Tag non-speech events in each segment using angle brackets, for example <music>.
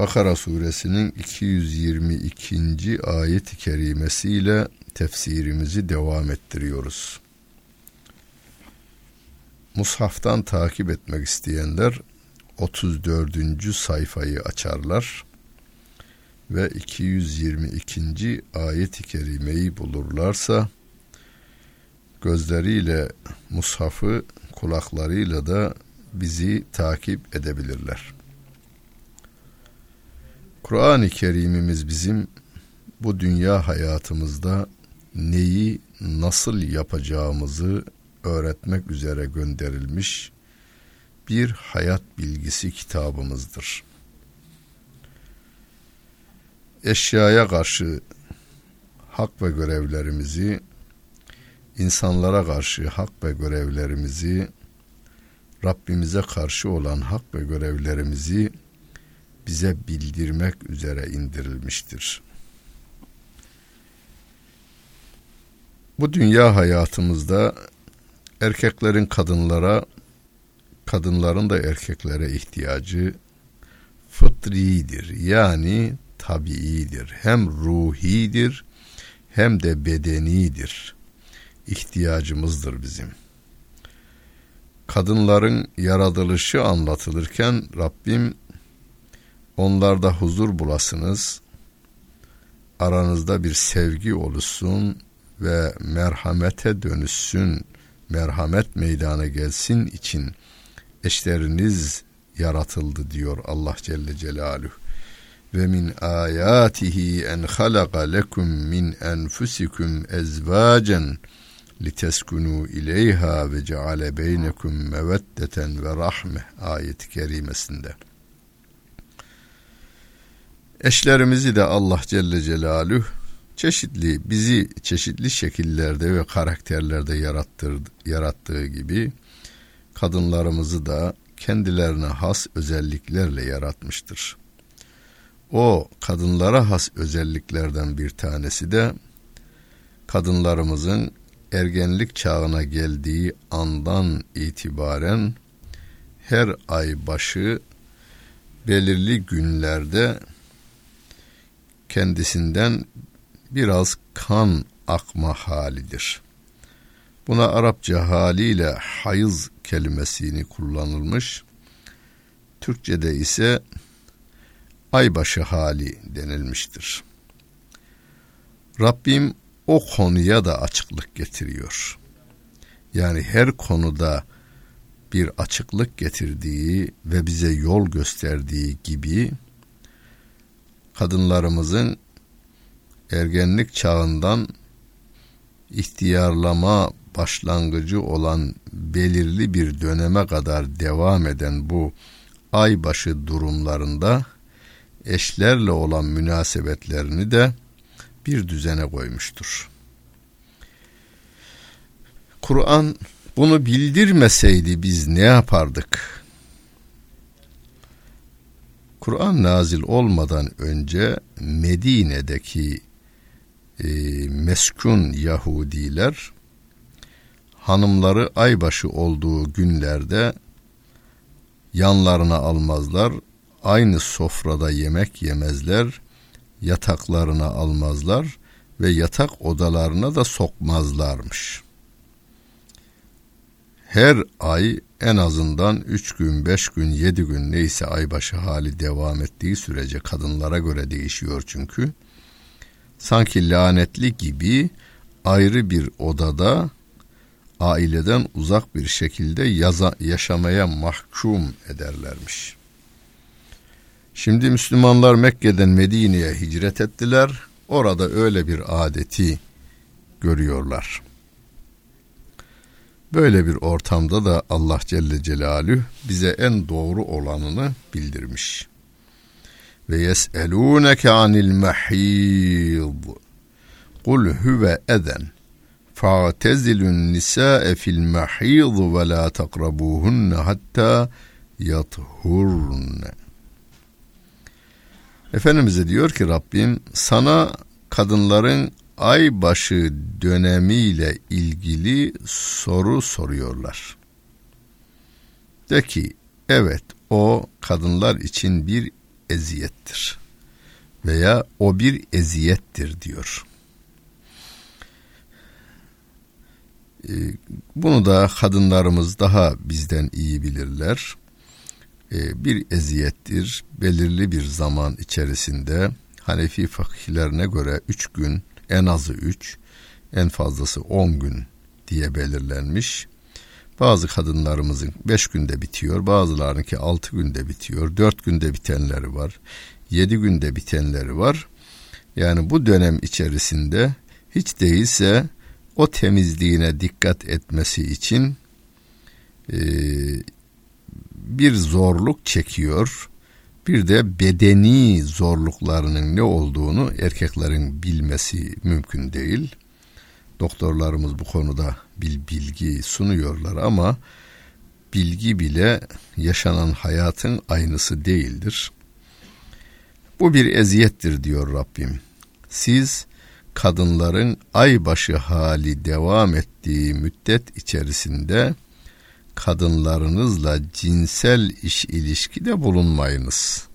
Bakara suresinin 222. ayet-i kerimesiyle tefsirimizi devam ettiriyoruz. Mushaftan takip etmek isteyenler 34. sayfayı açarlar ve 222. ayet-i kerimeyi bulurlarsa gözleriyle mushafı kulaklarıyla da bizi takip edebilirler. Kur'an-ı Kerim'imiz bizim bu dünya hayatımızda neyi nasıl yapacağımızı öğretmek üzere gönderilmiş bir hayat bilgisi kitabımızdır. Eşyaya karşı hak ve görevlerimizi, insanlara karşı hak ve görevlerimizi, Rabbimize karşı olan hak ve görevlerimizi bize bildirmek üzere indirilmiştir. Bu dünya hayatımızda erkeklerin kadınlara, kadınların da erkeklere ihtiyacı fıtridir. Yani tabiidir. Hem ruhidir hem de bedenidir. İhtiyacımızdır bizim. Kadınların yaratılışı anlatılırken Rabbim onlarda huzur bulasınız, aranızda bir sevgi oluşsun ve merhamete dönüşsün, merhamet meydana gelsin için eşleriniz yaratıldı diyor Allah Celle Celaluhu. Ve min ayatihi en halaka lekum min enfusikum ezvacen liteskunu ileyha ve ceale beynekum meveddeten ve rahme ayeti kerimesinde. Eşlerimizi de Allah Celle Celaluhu çeşitli bizi çeşitli şekillerde ve karakterlerde yarattır, yarattığı gibi kadınlarımızı da kendilerine has özelliklerle yaratmıştır. O kadınlara has özelliklerden bir tanesi de kadınlarımızın ergenlik çağına geldiği andan itibaren her ay başı belirli günlerde kendisinden biraz kan akma halidir. Buna Arapça haliyle hayız kelimesini kullanılmış. Türkçede ise aybaşı hali denilmiştir. Rabbim o konuya da açıklık getiriyor. Yani her konuda bir açıklık getirdiği ve bize yol gösterdiği gibi kadınlarımızın ergenlik çağından ihtiyarlama başlangıcı olan belirli bir döneme kadar devam eden bu aybaşı durumlarında eşlerle olan münasebetlerini de bir düzene koymuştur. Kur'an bunu bildirmeseydi biz ne yapardık? Kur'an nazil olmadan önce Medine'deki e, meskun Yahudiler hanımları aybaşı olduğu günlerde yanlarına almazlar, aynı sofrada yemek yemezler, yataklarına almazlar ve yatak odalarına da sokmazlarmış. Her ay en azından 3 gün, 5 gün, 7 gün neyse aybaşı hali devam ettiği sürece kadınlara göre değişiyor çünkü. Sanki lanetli gibi ayrı bir odada aileden uzak bir şekilde yaza, yaşamaya mahkum ederlermiş. Şimdi Müslümanlar Mekke'den Medine'ye hicret ettiler. Orada öyle bir adeti görüyorlar. Böyle bir ortamda da Allah Celle Celalü bize en doğru olanını bildirmiş. ve yes'elûneke anil mahîd. Kul huve eden. Fa'tezilun nisa'e fil mahîd ve la takrabuhunne hatta yathurne. Efendimiz'e diyor ki Rabbim sana kadınların ay başı dönemiyle ilgili soru soruyorlar. De ki evet o kadınlar için bir eziyettir veya o bir eziyettir diyor. Ee, bunu da kadınlarımız daha bizden iyi bilirler. Ee, bir eziyettir. Belirli bir zaman içerisinde Hanefi fakihlerine göre üç gün, en azı üç, en fazlası on gün diye belirlenmiş. Bazı kadınlarımızın beş günde bitiyor, bazılarınki altı günde bitiyor, dört günde bitenleri var, yedi günde bitenleri var. Yani bu dönem içerisinde hiç değilse o temizliğine dikkat etmesi için e, bir zorluk çekiyor. Bir de bedeni zorluklarının ne olduğunu erkeklerin bilmesi mümkün değil. Doktorlarımız bu konuda bir bilgi sunuyorlar ama bilgi bile yaşanan hayatın aynısı değildir. Bu bir eziyettir diyor Rabbim. Siz kadınların aybaşı hali devam ettiği müddet içerisinde kadınlarınızla cinsel iş ilişkide bulunmayınız.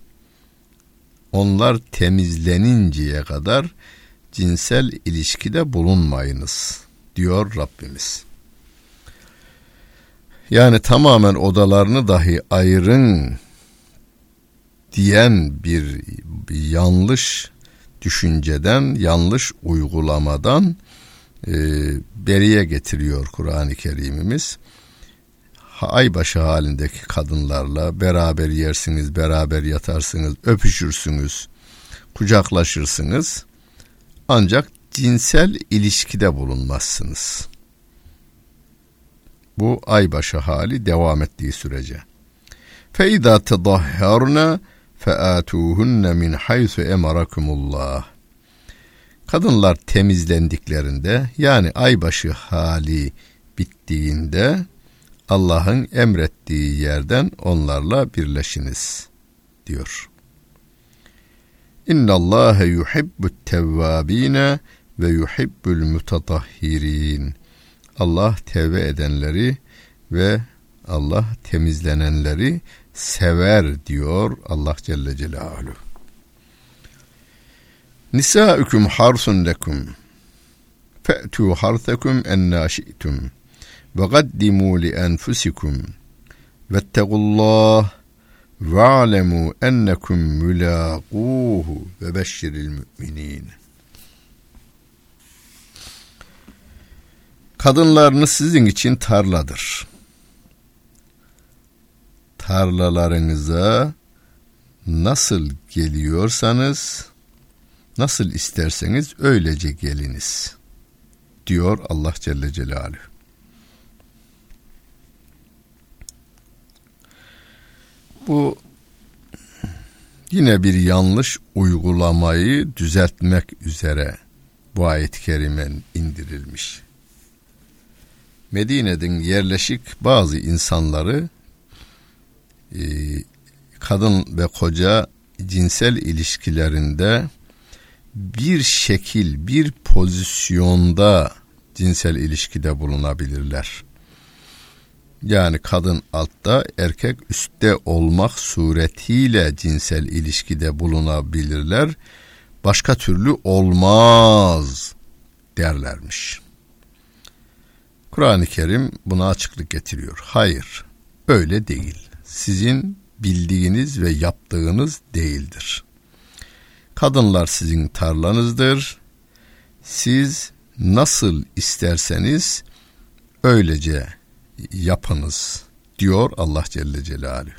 Onlar temizleninceye kadar cinsel ilişkide bulunmayınız diyor Rabbimiz. Yani tamamen odalarını dahi ayırın diyen bir, yanlış düşünceden, yanlış uygulamadan e, beriye getiriyor Kur'an-ı Kerimimiz Aybaşı halindeki kadınlarla beraber yersiniz, beraber yatarsınız, öpüşürsünüz, kucaklaşırsınız. Ancak cinsel ilişkide bulunmazsınız. Bu aybaşı hali devam ettiği sürece. فَاِذَا تَضَحَّرْنَا فَآتُوهُنَّ مِنْ حَيْثُ اَمَرَكُمُ اللّٰهِ Kadınlar temizlendiklerinde yani aybaşı hali bittiğinde Allah'ın emrettiği yerden onlarla birleşiniz diyor. İnna Allah yuhibbut tevvabine ve yuhibbul mutatahhirin. Allah tevbe edenleri ve Allah temizlenenleri sever diyor Allah Celle Celaluhu. Nisa'ukum harsun lekum. Fe'tu harthakum ennâ şi'tum. Enfusikum. Vettegullah ve alemu ennekum mülâquhu ve beşşiril müminin. Kadınlarınız sizin için tarladır. Tarlalarınıza nasıl geliyorsanız, nasıl isterseniz öylece geliniz diyor Allah Celle Celaluhu. Bu yine bir yanlış uygulamayı düzeltmek üzere bu ayet-i kerimen indirilmiş. Medine'nin yerleşik bazı insanları e, kadın ve koca cinsel ilişkilerinde bir şekil, bir pozisyonda cinsel ilişkide bulunabilirler. Yani kadın altta, erkek üstte olmak suretiyle cinsel ilişkide bulunabilirler. Başka türlü olmaz derlermiş. Kur'an-ı Kerim buna açıklık getiriyor. Hayır, öyle değil. Sizin bildiğiniz ve yaptığınız değildir. Kadınlar sizin tarlanızdır. Siz nasıl isterseniz öylece yapınız diyor Allah Celle Celaluhu.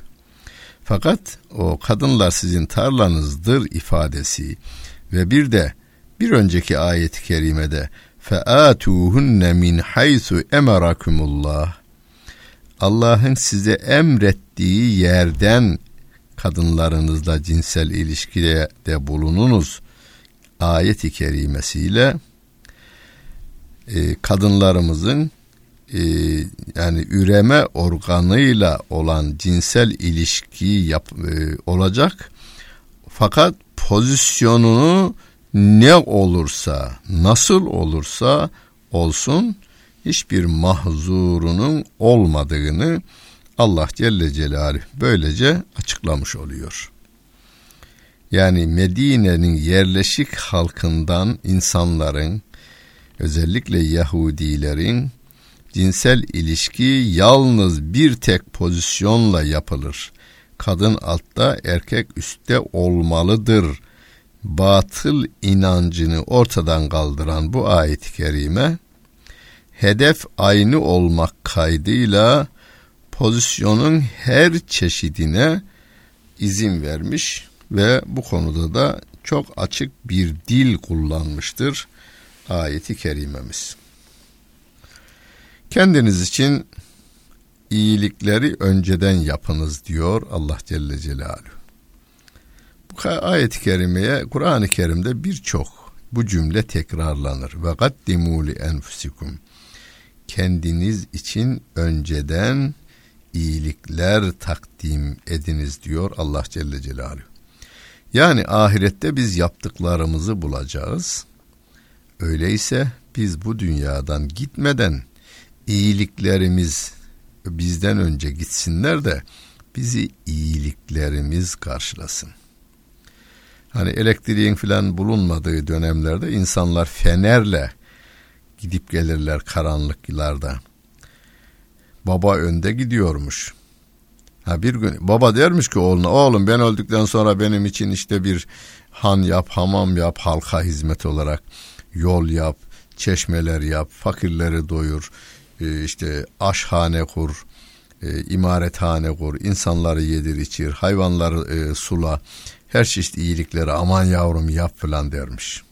Fakat o kadınlar sizin tarlanızdır ifadesi ve bir de bir önceki ayet-i kerimede featuhunne min haythu emerakumullah Allah'ın size emrettiği yerden kadınlarınızla cinsel ilişkide de bulununuz ayet-i kerimesiyle e, kadınlarımızın e, yani üreme organıyla olan cinsel ilişki yap, e, olacak fakat pozisyonunu ne olursa nasıl olursa olsun hiçbir mahzurunun olmadığını Allah Celle Celaluhu böylece açıklamış oluyor. Yani Medine'nin yerleşik halkından insanların özellikle Yahudilerin cinsel ilişki yalnız bir tek pozisyonla yapılır. Kadın altta, erkek üstte olmalıdır. Batıl inancını ortadan kaldıran bu ayet-i kerime hedef aynı olmak kaydıyla pozisyonun her çeşidine izin vermiş ve bu konuda da çok açık bir dil kullanmıştır ayeti kerimemiz. Kendiniz için iyilikleri önceden yapınız diyor Allah Celle Celaluhu. Bu ayet-i kerimeye Kur'an-ı Kerim'de birçok bu cümle tekrarlanır. Ve gaddimu li enfusikum. Kendiniz için önceden iyilikler takdim ediniz diyor Allah Celle Celaluhu. Yani ahirette biz yaptıklarımızı bulacağız. Öyleyse biz bu dünyadan gitmeden iyiliklerimiz bizden önce gitsinler de bizi iyiliklerimiz karşılasın. Hani elektriğin filan bulunmadığı dönemlerde insanlar fenerle gidip gelirler karanlıklarda. Baba önde gidiyormuş. Ha bir gün baba dermiş ki oğluna oğlum ben öldükten sonra benim için işte bir han yap, hamam yap, halka hizmet olarak yol yap, çeşmeler yap, fakirleri doyur, e, işte aşhane kur, e, imarethane kur, insanları yedir içir, hayvanları e, sula, her çeşit iyilikleri aman yavrum yap falan dermiş.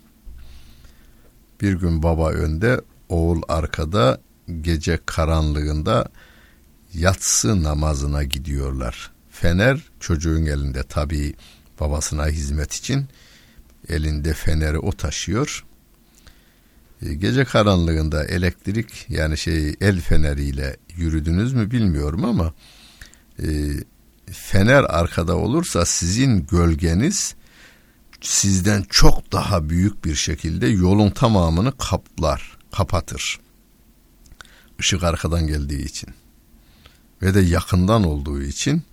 Bir gün baba önde, oğul arkada, gece karanlığında yatsı namazına gidiyorlar. Fener çocuğun elinde tabii babasına hizmet için elinde feneri o taşıyor. E, gece karanlığında elektrik yani şey el feneriyle yürüdünüz mü bilmiyorum ama e, fener arkada olursa sizin gölgeniz sizden çok daha büyük bir şekilde yolun tamamını kaplar, kapatır. Işık arkadan geldiği için ve de yakından olduğu için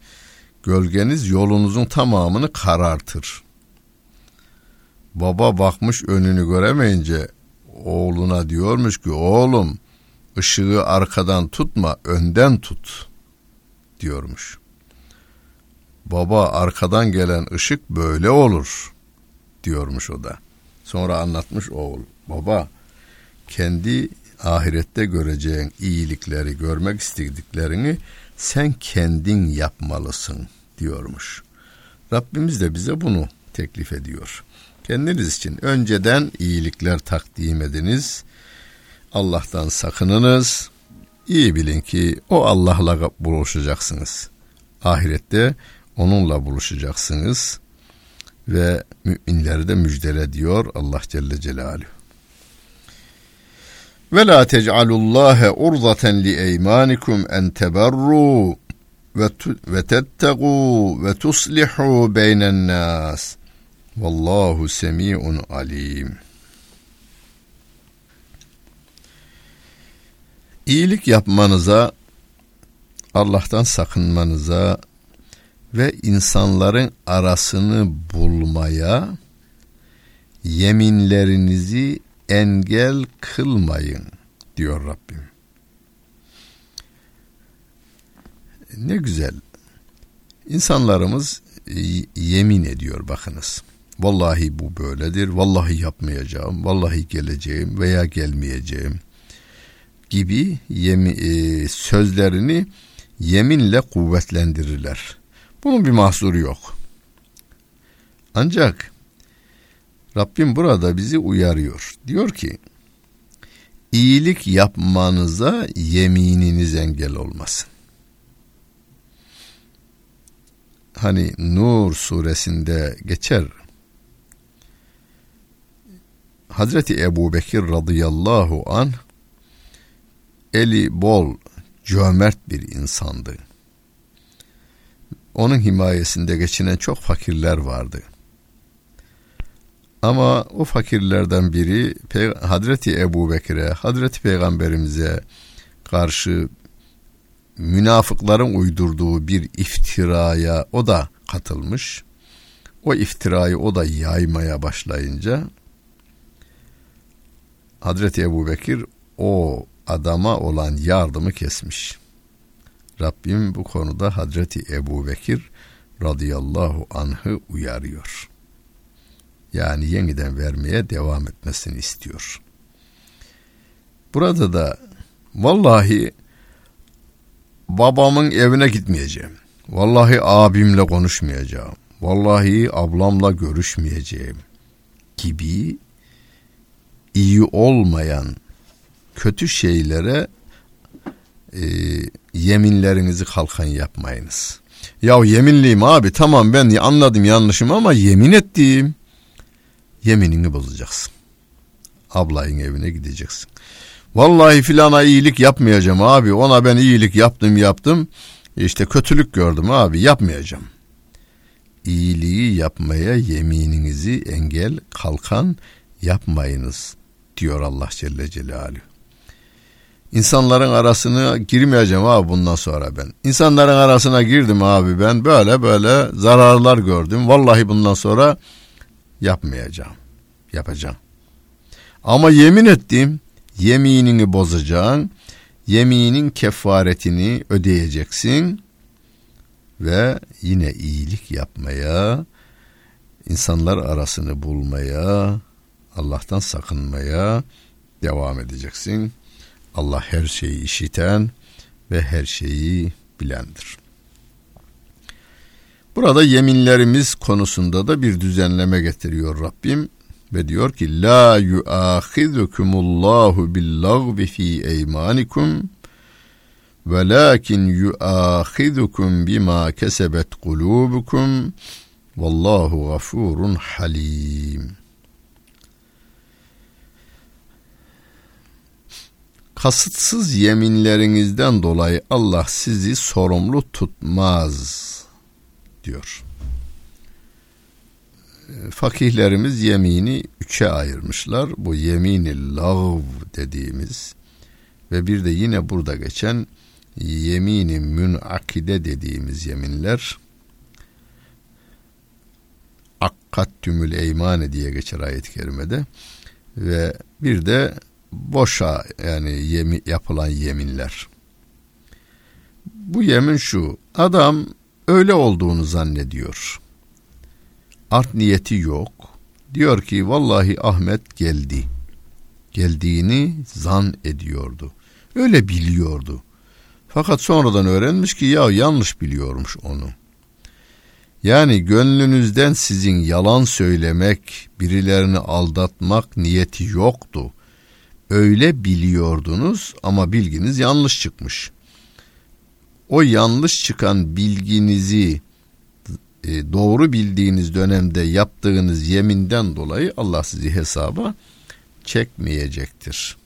gölgeniz yolunuzun tamamını karartır. Baba bakmış önünü göremeyince oğluna diyormuş ki oğlum ışığı arkadan tutma önden tut diyormuş. Baba arkadan gelen ışık böyle olur diyormuş o da. Sonra anlatmış oğul. Baba kendi ahirette göreceğin iyilikleri görmek istediklerini sen kendin yapmalısın diyormuş. Rabbimiz de bize bunu teklif ediyor. Kendiniz için önceden iyilikler takdim ediniz. Allah'tan sakınınız. İyi bilin ki o Allah'la buluşacaksınız. Ahirette onunla buluşacaksınız ve müminleri de müjdele diyor Allah Celle Celaluhu. Ve la tec'alullâhe urzaten li eymanikum en teberru ve tettegu ve tuslihu beynen nas. Vallahu semi'un alim. İyilik yapmanıza, Allah'tan sakınmanıza ve insanların arasını bulmaya yeminlerinizi engel kılmayın diyor Rabbim. Ne güzel. İnsanlarımız yemin ediyor bakınız. Vallahi bu böyledir. Vallahi yapmayacağım. Vallahi geleceğim veya gelmeyeceğim gibi yemi, e, sözlerini yeminle kuvvetlendirirler. Bunun bir mahsuru yok. Ancak Rabbim burada bizi uyarıyor. Diyor ki iyilik yapmanıza yemininiz engel olmasın. hani Nur suresinde geçer. Hazreti Ebu Bekir radıyallahu an eli bol, cömert bir insandı. Onun himayesinde geçinen çok fakirler vardı. Ama o fakirlerden biri Hazreti Ebu Bekir'e, Hazreti Peygamberimize karşı münafıkların uydurduğu bir iftiraya o da katılmış. O iftirayı o da yaymaya başlayınca Hazreti Ebu Bekir o adama olan yardımı kesmiş. Rabbim bu konuda Hazreti Ebu Bekir radıyallahu anh'ı uyarıyor. Yani yeniden vermeye devam etmesini istiyor. Burada da vallahi babamın evine gitmeyeceğim. Vallahi abimle konuşmayacağım. Vallahi ablamla görüşmeyeceğim gibi iyi olmayan kötü şeylere e, yeminlerinizi kalkan yapmayınız. Ya yeminliyim abi tamam ben anladım yanlışımı ama yemin ettiğim yeminini bozacaksın. Ablayın evine gideceksin. Vallahi filana iyilik yapmayacağım abi. Ona ben iyilik yaptım yaptım. İşte kötülük gördüm abi yapmayacağım. İyiliği yapmaya yemininizi engel kalkan yapmayınız diyor Allah Celle Celaluhu. İnsanların arasına girmeyeceğim abi bundan sonra ben. İnsanların arasına girdim abi ben böyle böyle zararlar gördüm. Vallahi bundan sonra yapmayacağım. Yapacağım. Ama yemin ettim yeminini bozacaksın. Yeminin kefaretini ödeyeceksin ve yine iyilik yapmaya, insanlar arasını bulmaya, Allah'tan sakınmaya devam edeceksin. Allah her şeyi işiten ve her şeyi bilendir. Burada yeminlerimiz konusunda da bir düzenleme getiriyor Rabbim ve diyor ki la yuahizukumullahu billagvi fi eymanikum velakin yuahizukum bima kesebet kulubukum vallahu gafurun halim. Kasıtsız yeminlerinizden dolayı Allah sizi sorumlu tutmaz diyor fakihlerimiz yemini üçe ayırmışlar. Bu yemini lav dediğimiz ve bir de yine burada geçen yemini münakide dediğimiz yeminler akkattümül eymane diye geçer ayet-i kerimede ve bir de boşa yani yemi, yapılan yeminler. Bu yemin şu adam öyle olduğunu zannediyor art niyeti yok. Diyor ki vallahi Ahmet geldi. Geldiğini zan ediyordu. Öyle biliyordu. Fakat sonradan öğrenmiş ki ya yanlış biliyormuş onu. Yani gönlünüzden sizin yalan söylemek, birilerini aldatmak niyeti yoktu. Öyle biliyordunuz ama bilginiz yanlış çıkmış. O yanlış çıkan bilginizi e, doğru bildiğiniz dönemde yaptığınız yeminden dolayı Allah sizi hesaba çekmeyecektir.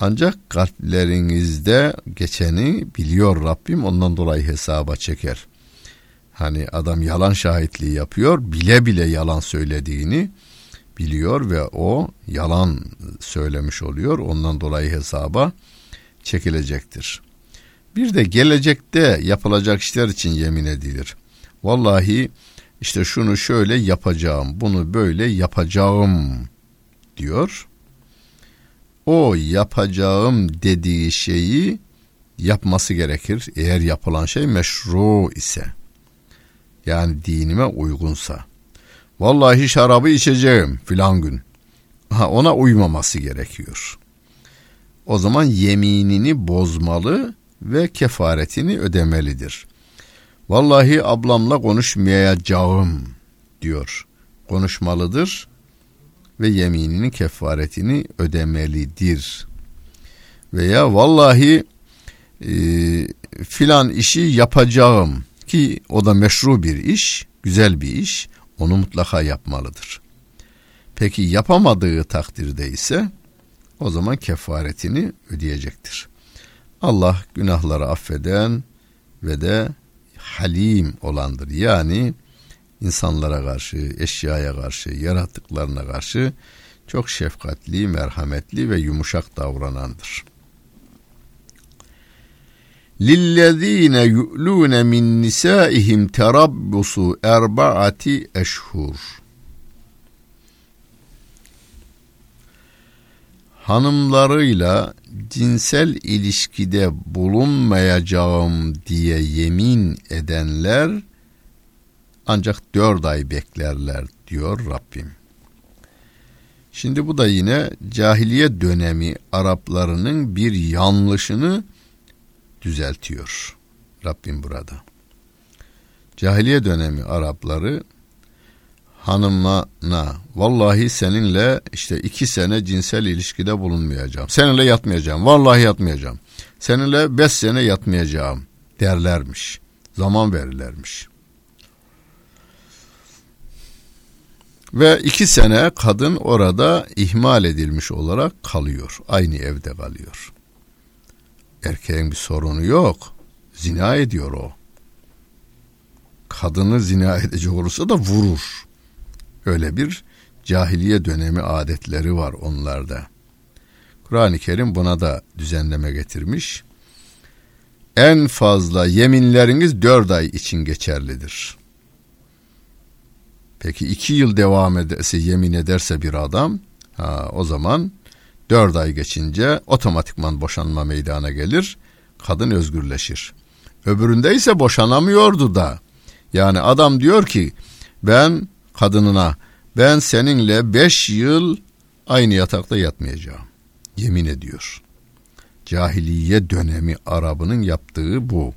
Ancak kalplerinizde geçeni biliyor Rabbim ondan dolayı hesaba çeker. Hani adam yalan şahitliği yapıyor bile bile yalan söylediğini biliyor ve o yalan söylemiş oluyor ondan dolayı hesaba çekilecektir. Bir de gelecekte yapılacak işler için yemin edilir. Vallahi işte şunu şöyle yapacağım, bunu böyle yapacağım diyor. O yapacağım dediği şeyi yapması gerekir eğer yapılan şey meşru ise. Yani dinime uygunsa. Vallahi şarabı içeceğim filan gün. Ha, ona uymaması gerekiyor. O zaman yeminini bozmalı ve kefaretini ödemelidir. Vallahi ablamla konuşmayacağım diyor. Konuşmalıdır ve yemininin kefaretini ödemelidir. Veya vallahi e, filan işi yapacağım Ki o da meşru bir iş, güzel bir iş. Onu mutlaka yapmalıdır. Peki yapamadığı takdirde ise o zaman kefaretini ödeyecektir. Allah günahları affeden ve de halim olandır. Yani insanlara karşı, eşyaya karşı, yaratıklarına karşı çok şefkatli, merhametli ve yumuşak davranandır. Lillezine yu'lune min nisaihim terabbusu erbaati eşhur. Hanımlarıyla cinsel ilişkide bulunmayacağım diye yemin edenler ancak dört ay beklerler diyor Rabbim. Şimdi bu da yine cahiliye dönemi Araplarının bir yanlışını düzeltiyor. Rabbim burada. Cahiliye dönemi Arapları hanımına vallahi seninle işte iki sene cinsel ilişkide bulunmayacağım. Seninle yatmayacağım. Vallahi yatmayacağım. Seninle beş sene yatmayacağım derlermiş. Zaman verirlermiş. Ve iki sene kadın orada ihmal edilmiş olarak kalıyor. Aynı evde kalıyor. Erkeğin bir sorunu yok. Zina ediyor o. Kadını zina edecek olursa da vurur. Öyle bir cahiliye dönemi adetleri var onlarda. Kur'an-ı Kerim buna da düzenleme getirmiş. En fazla yeminleriniz dört ay için geçerlidir. Peki iki yıl devam ederse yemin ederse bir adam ha, o zaman dört ay geçince otomatikman boşanma meydana gelir. Kadın özgürleşir. Öbüründe ise boşanamıyordu da. Yani adam diyor ki ben kadınına ben seninle beş yıl aynı yatakta yatmayacağım. Yemin ediyor. Cahiliye dönemi Arabının yaptığı bu.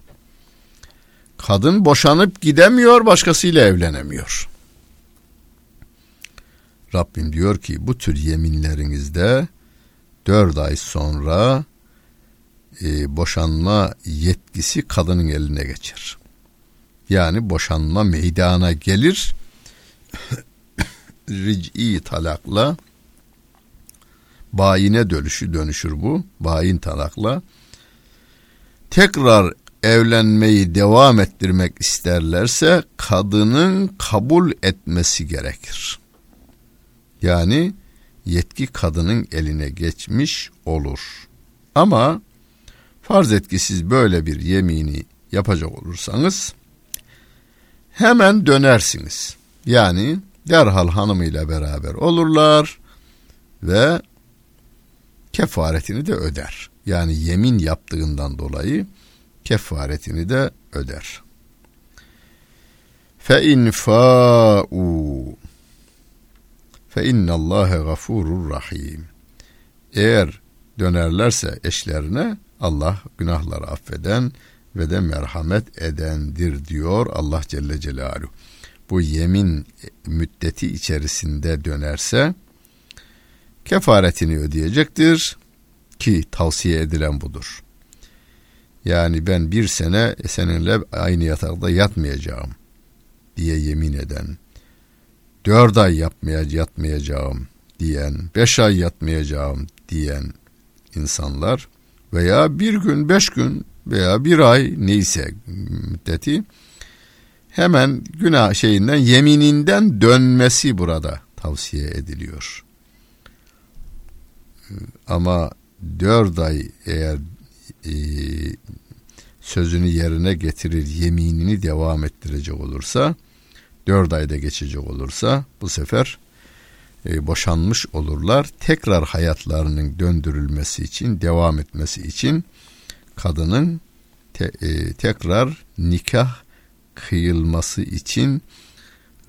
Kadın boşanıp gidemiyor başkasıyla evlenemiyor. Rabbim diyor ki bu tür yeminlerinizde dört ay sonra e, boşanma yetkisi kadının eline geçer. Yani boşanma meydana gelir <coughs> ric'i talakla bayine dönüşü dönüşür bu. Bayin talakla tekrar evlenmeyi devam ettirmek isterlerse kadının kabul etmesi gerekir. Yani yetki kadının eline geçmiş olur. Ama farz et ki siz böyle bir yemini yapacak olursanız hemen dönersiniz. Yani derhal hanımıyla beraber olurlar ve kefaretini de öder. Yani yemin yaptığından dolayı kefaretini de öder. Fe in fe innallâhe gafurur rahim. Eğer dönerlerse eşlerine Allah günahları affeden ve de merhamet edendir diyor Allah Celle Celaluhu bu yemin müddeti içerisinde dönerse kefaretini ödeyecektir ki tavsiye edilen budur. Yani ben bir sene seninle aynı yatakta yatmayacağım diye yemin eden, dört ay yapmaya, yatmayacağım diyen, beş ay yatmayacağım diyen insanlar veya bir gün, beş gün veya bir ay neyse müddeti hemen günah şeyinden yemininden dönmesi burada tavsiye ediliyor. Ama dört ay eğer e, sözünü yerine getirir yeminini devam ettirecek olursa dört ayda geçecek olursa bu sefer e, boşanmış olurlar. Tekrar hayatlarının döndürülmesi için devam etmesi için kadının te, e, tekrar nikah kıyılması için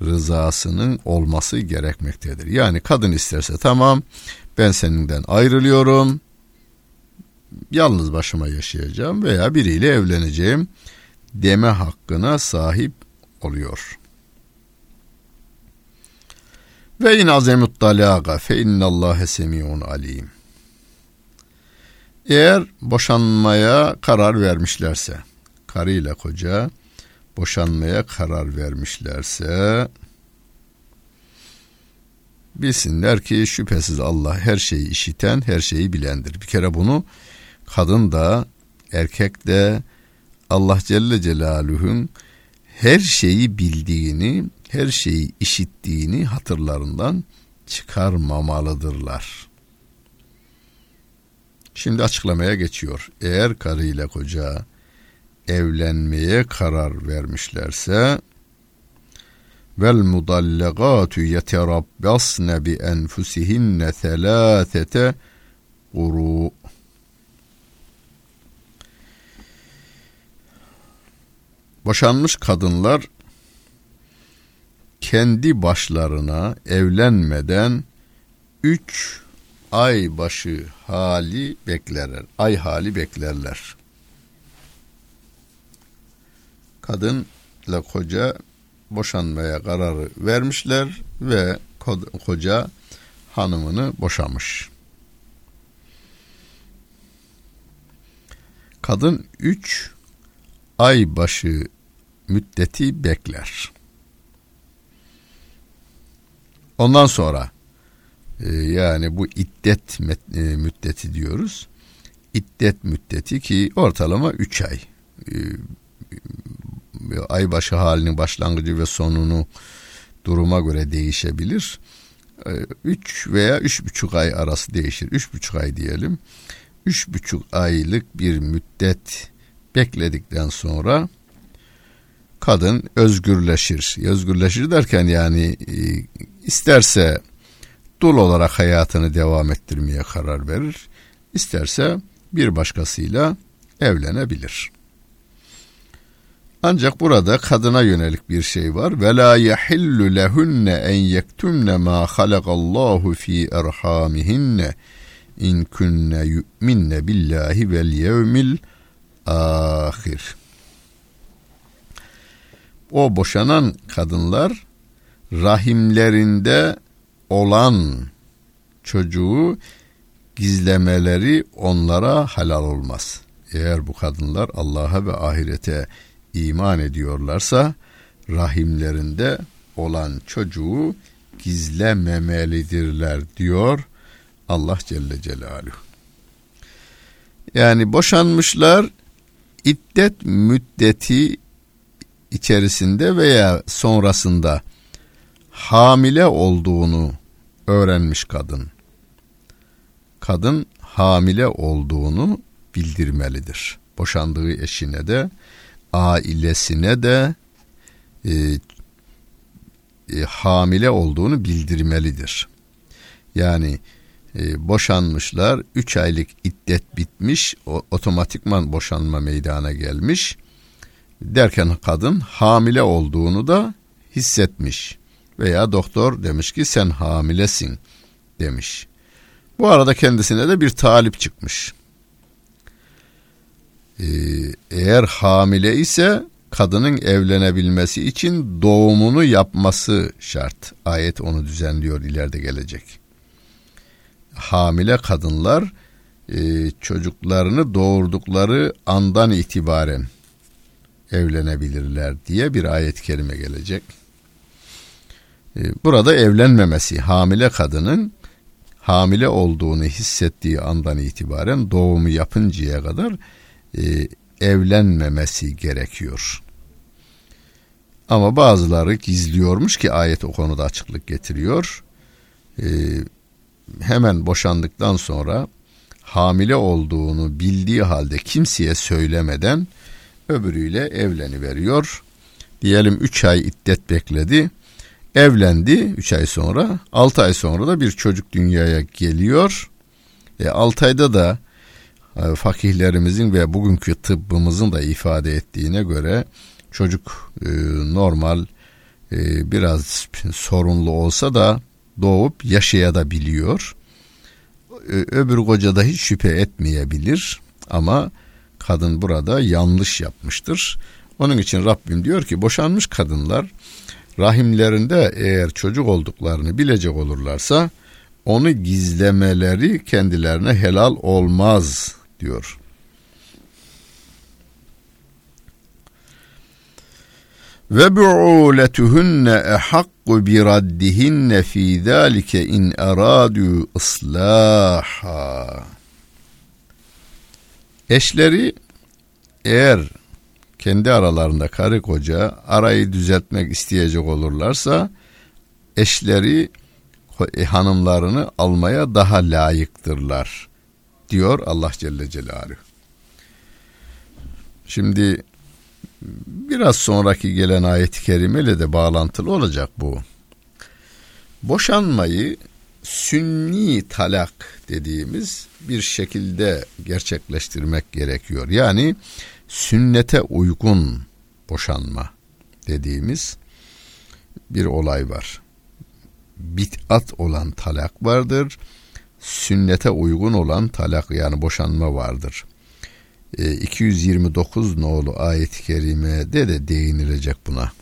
rızasının olması gerekmektedir. Yani kadın isterse tamam ben seninden ayrılıyorum yalnız başıma yaşayacağım veya biriyle evleneceğim deme hakkına sahip oluyor. Ve in azemut dalaga fe innallâhe semiun alim. Eğer boşanmaya karar vermişlerse karıyla koca boşanmaya karar vermişlerse bilsinler ki şüphesiz Allah her şeyi işiten, her şeyi bilendir. Bir kere bunu kadın da erkek de Allah Celle Celaluhu'nun her şeyi bildiğini, her şeyi işittiğini hatırlarından çıkarmamalıdırlar. Şimdi açıklamaya geçiyor. Eğer karı koca evlenmeye karar vermişlerse vel mudallagatu yeterabbasne bi enfusihinne thelâthete quru Boşanmış kadınlar kendi başlarına evlenmeden üç ay başı hali beklerler. Ay hali beklerler. Kadınla koca boşanmaya kararı vermişler ve koca hanımını boşamış. Kadın üç ay başı müddeti bekler. Ondan sonra e, yani bu iddet e, müddeti diyoruz. İddet müddeti ki ortalama 3 ay. E, ay başı halinin başlangıcı ve sonunu duruma göre değişebilir. 3 veya üç buçuk ay arası değişir. Üç buçuk ay diyelim. Üç buçuk aylık bir müddet bekledikten sonra kadın özgürleşir. Özgürleşir derken yani e, isterse dul olarak hayatını devam ettirmeye karar verir. İsterse bir başkasıyla evlenebilir. Ancak burada kadına yönelik bir şey var. Ve la yahillu lehunne en yektumne ma halakallahu fi erhamihinne in kunne yu'minne billahi vel yevmil ahir. O boşanan kadınlar rahimlerinde olan çocuğu gizlemeleri onlara halal olmaz. Eğer bu kadınlar Allah'a ve ahirete iman ediyorlarsa rahimlerinde olan çocuğu gizlememelidirler diyor Allah Celle Celaluhu. Yani boşanmışlar iddet müddeti içerisinde veya sonrasında hamile olduğunu öğrenmiş kadın. Kadın hamile olduğunu bildirmelidir. Boşandığı eşine de ailesine de e, e, hamile olduğunu bildirmelidir. Yani e, boşanmışlar, 3 aylık iddet bitmiş, o, otomatikman boşanma meydana gelmiş. Derken kadın hamile olduğunu da hissetmiş. Veya doktor demiş ki sen hamilesin demiş. Bu arada kendisine de bir talip çıkmış. Ee, eğer hamile ise kadının evlenebilmesi için doğumunu yapması şart. Ayet onu düzenliyor ileride gelecek. Hamile kadınlar e, çocuklarını doğurdukları andan itibaren evlenebilirler diye bir ayet kerime gelecek. E, burada evlenmemesi hamile kadının hamile olduğunu hissettiği andan itibaren doğumu yapıncaya kadar e, evlenmemesi gerekiyor. Ama bazıları gizliyormuş ki ayet o konuda açıklık getiriyor. E, hemen boşandıktan sonra hamile olduğunu bildiği halde kimseye söylemeden öbürüyle evleni veriyor. Diyelim 3 ay iddet bekledi. Evlendi 3 ay sonra. 6 ay sonra da bir çocuk dünyaya geliyor. E, 6 ayda da e, fakihlerimizin ve bugünkü tıbbımızın da ifade ettiğine göre çocuk e, normal e, biraz sorunlu olsa da doğup yaşayabiliyor. Öbür koca da hiç şüphe etmeyebilir ama kadın burada yanlış yapmıştır. Onun için Rabbim diyor ki boşanmış kadınlar rahimlerinde eğer çocuk olduklarını bilecek olurlarsa onu gizlemeleri kendilerine helal olmaz diyor. ve bu'uletuhunne ehakku bi raddihinne fi zalike in eradu ıslaha. Eşleri eğer kendi aralarında karı koca arayı düzeltmek isteyecek olurlarsa eşleri e, hanımlarını almaya daha layıktırlar diyor Allah Celle Celaluhu. Şimdi biraz sonraki gelen ayet-i kerimeyle de bağlantılı olacak bu. Boşanmayı sünni talak dediğimiz bir şekilde gerçekleştirmek gerekiyor. Yani sünnete uygun boşanma dediğimiz bir olay var. Bit'at olan talak vardır. Sünnete uygun olan talak yani boşanma vardır. 229 e, nolu ayet-i kerimede de değinilecek buna.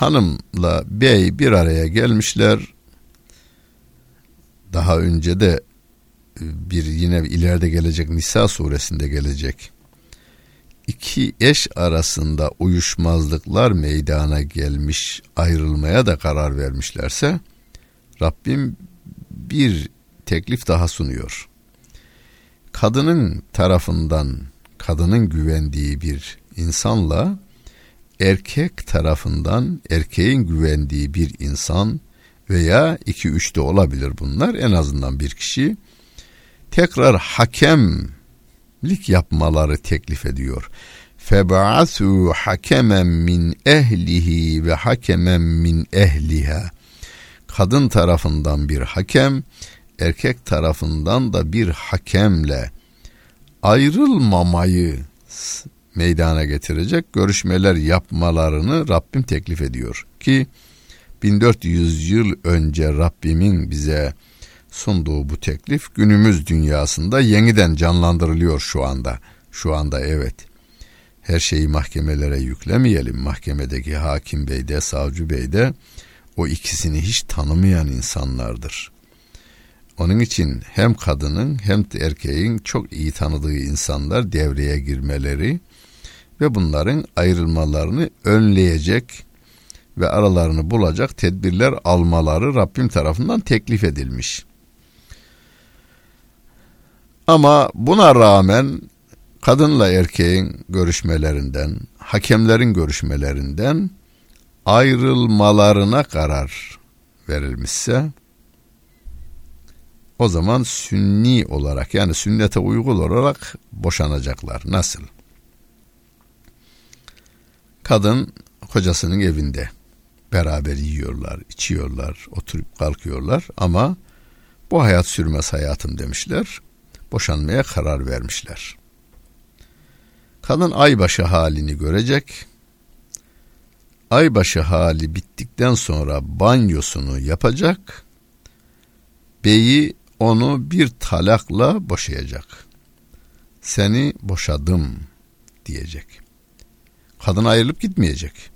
Hanımla bey bir araya gelmişler. Daha önce de e, bir yine ileride gelecek Nisa suresinde gelecek. İki eş arasında uyuşmazlıklar meydana gelmiş, ayrılmaya da karar vermişlerse Rabbim bir teklif daha sunuyor kadının tarafından kadının güvendiği bir insanla erkek tarafından erkeğin güvendiği bir insan veya iki üç de olabilir bunlar en azından bir kişi tekrar hakemlik yapmaları teklif ediyor. Feb'asu hakemen min ehlihi ve hakemen min ehliha. Kadın tarafından bir hakem, erkek tarafından da bir hakemle ayrılmamayı meydana getirecek görüşmeler yapmalarını Rabbim teklif ediyor ki 1400 yıl önce Rabbimin bize sunduğu bu teklif günümüz dünyasında yeniden canlandırılıyor şu anda. Şu anda evet. Her şeyi mahkemelere yüklemeyelim. Mahkemedeki hakim bey de savcı bey de o ikisini hiç tanımayan insanlardır. Onun için hem kadının hem de erkeğin çok iyi tanıdığı insanlar devreye girmeleri ve bunların ayrılmalarını önleyecek ve aralarını bulacak tedbirler almaları Rabbim tarafından teklif edilmiş. Ama buna rağmen kadınla erkeğin görüşmelerinden, hakemlerin görüşmelerinden ayrılmalarına karar verilmişse o zaman sünni olarak yani sünnete uygun olarak boşanacaklar. Nasıl? Kadın kocasının evinde beraber yiyorlar, içiyorlar, oturup kalkıyorlar ama bu hayat sürmez hayatım demişler. Boşanmaya karar vermişler. Kadın aybaşı halini görecek. Aybaşı hali bittikten sonra banyosunu yapacak. Beyi onu bir talakla boşayacak. Seni boşadım diyecek. Kadın ayrılıp gitmeyecek.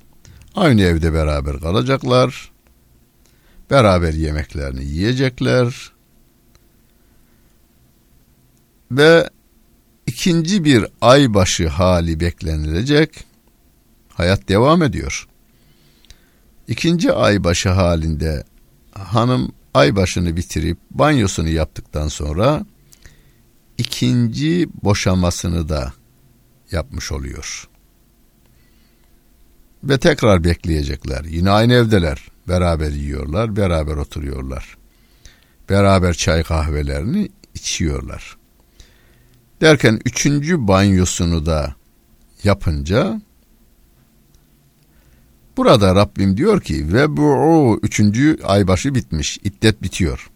Aynı evde beraber kalacaklar. Beraber yemeklerini yiyecekler. Ve ikinci bir aybaşı hali beklenilecek. Hayat devam ediyor. İkinci aybaşı halinde hanım ay başını bitirip banyosunu yaptıktan sonra ikinci boşamasını da yapmış oluyor. Ve tekrar bekleyecekler. Yine aynı evdeler. Beraber yiyorlar, beraber oturuyorlar. Beraber çay kahvelerini içiyorlar. Derken üçüncü banyosunu da yapınca Burada Rabbim diyor ki ve bu'u üçüncü aybaşı bitmiş. iddet bitiyor.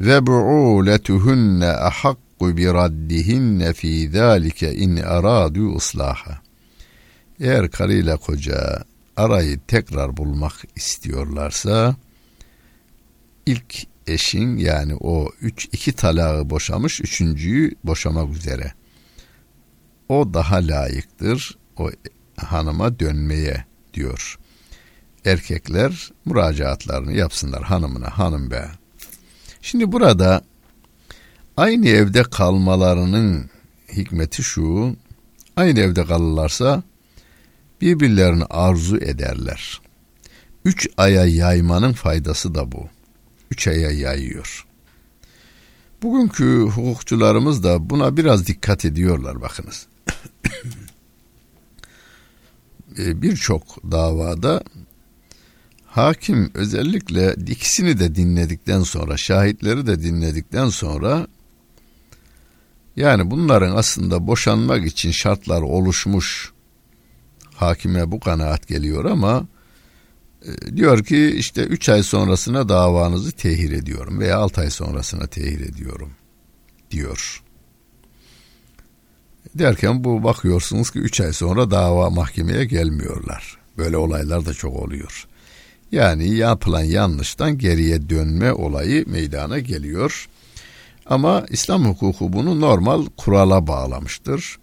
Ve bu'u letuhunne ahakku bi raddihinne fi zalike in aradu ıslaha. Eğer karıyla koca arayı tekrar bulmak istiyorlarsa ilk eşin yani o üç iki talağı boşamış üçüncüyü boşamak üzere. O daha layıktır o hanıma dönmeye diyor. Erkekler müracaatlarını yapsınlar hanımına hanım be. Şimdi burada aynı evde kalmalarının hikmeti şu. Aynı evde kalırlarsa birbirlerini arzu ederler. Üç aya yaymanın faydası da bu. Üç aya yayıyor. Bugünkü hukukçularımız da buna biraz dikkat ediyorlar bakınız. <coughs> E, birçok davada hakim özellikle ikisini de dinledikten sonra, şahitleri de dinledikten sonra yani bunların aslında boşanmak için şartlar oluşmuş hakime bu kanaat geliyor ama e, diyor ki işte 3 ay sonrasına davanızı tehir ediyorum veya 6 ay sonrasına tehir ediyorum diyor. Derken bu bakıyorsunuz ki 3 ay sonra dava mahkemeye gelmiyorlar. Böyle olaylar da çok oluyor. Yani yapılan yanlıştan geriye dönme olayı meydana geliyor. Ama İslam hukuku bunu normal kurala bağlamıştır.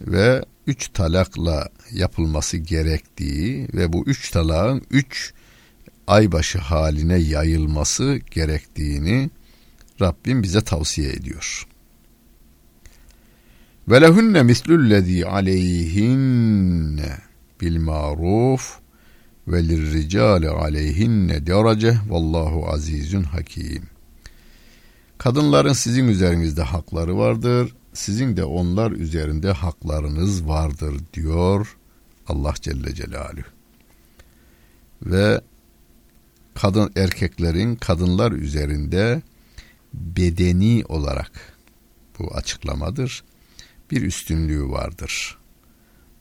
Ve üç talakla yapılması gerektiği ve bu üç talağın üç aybaşı haline yayılması gerektiğini Rabbim bize tavsiye ediyor. Ve lehunne mislullezî aleyhinne bil maruf ve lirricali aleyhinne derece vallahu azizun hakim. Kadınların sizin üzerinizde hakları vardır. Sizin de onlar üzerinde haklarınız vardır diyor Allah Celle Celaluhu. Ve kadın erkeklerin kadınlar üzerinde bedeni olarak bu açıklamadır. Bir üstünlüğü vardır.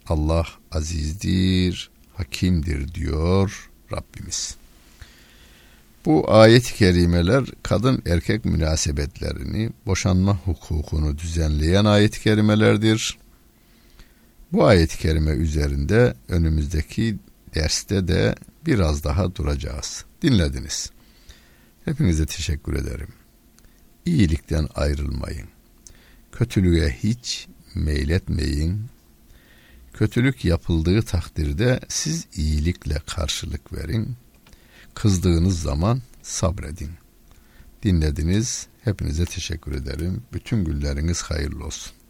Allah azizdir, hakimdir diyor Rabbimiz. Bu ayet-i kerimeler kadın erkek münasebetlerini, boşanma hukukunu düzenleyen ayet-i kerimelerdir. Bu ayet-i kerime üzerinde önümüzdeki derste de biraz daha duracağız. Dinlediniz. Hepinize teşekkür ederim. İyilikten ayrılmayın. Kötülüğe hiç meyletmeyin. Kötülük yapıldığı takdirde siz iyilikle karşılık verin. Kızdığınız zaman sabredin. Dinlediniz. Hepinize teşekkür ederim. Bütün günleriniz hayırlı olsun.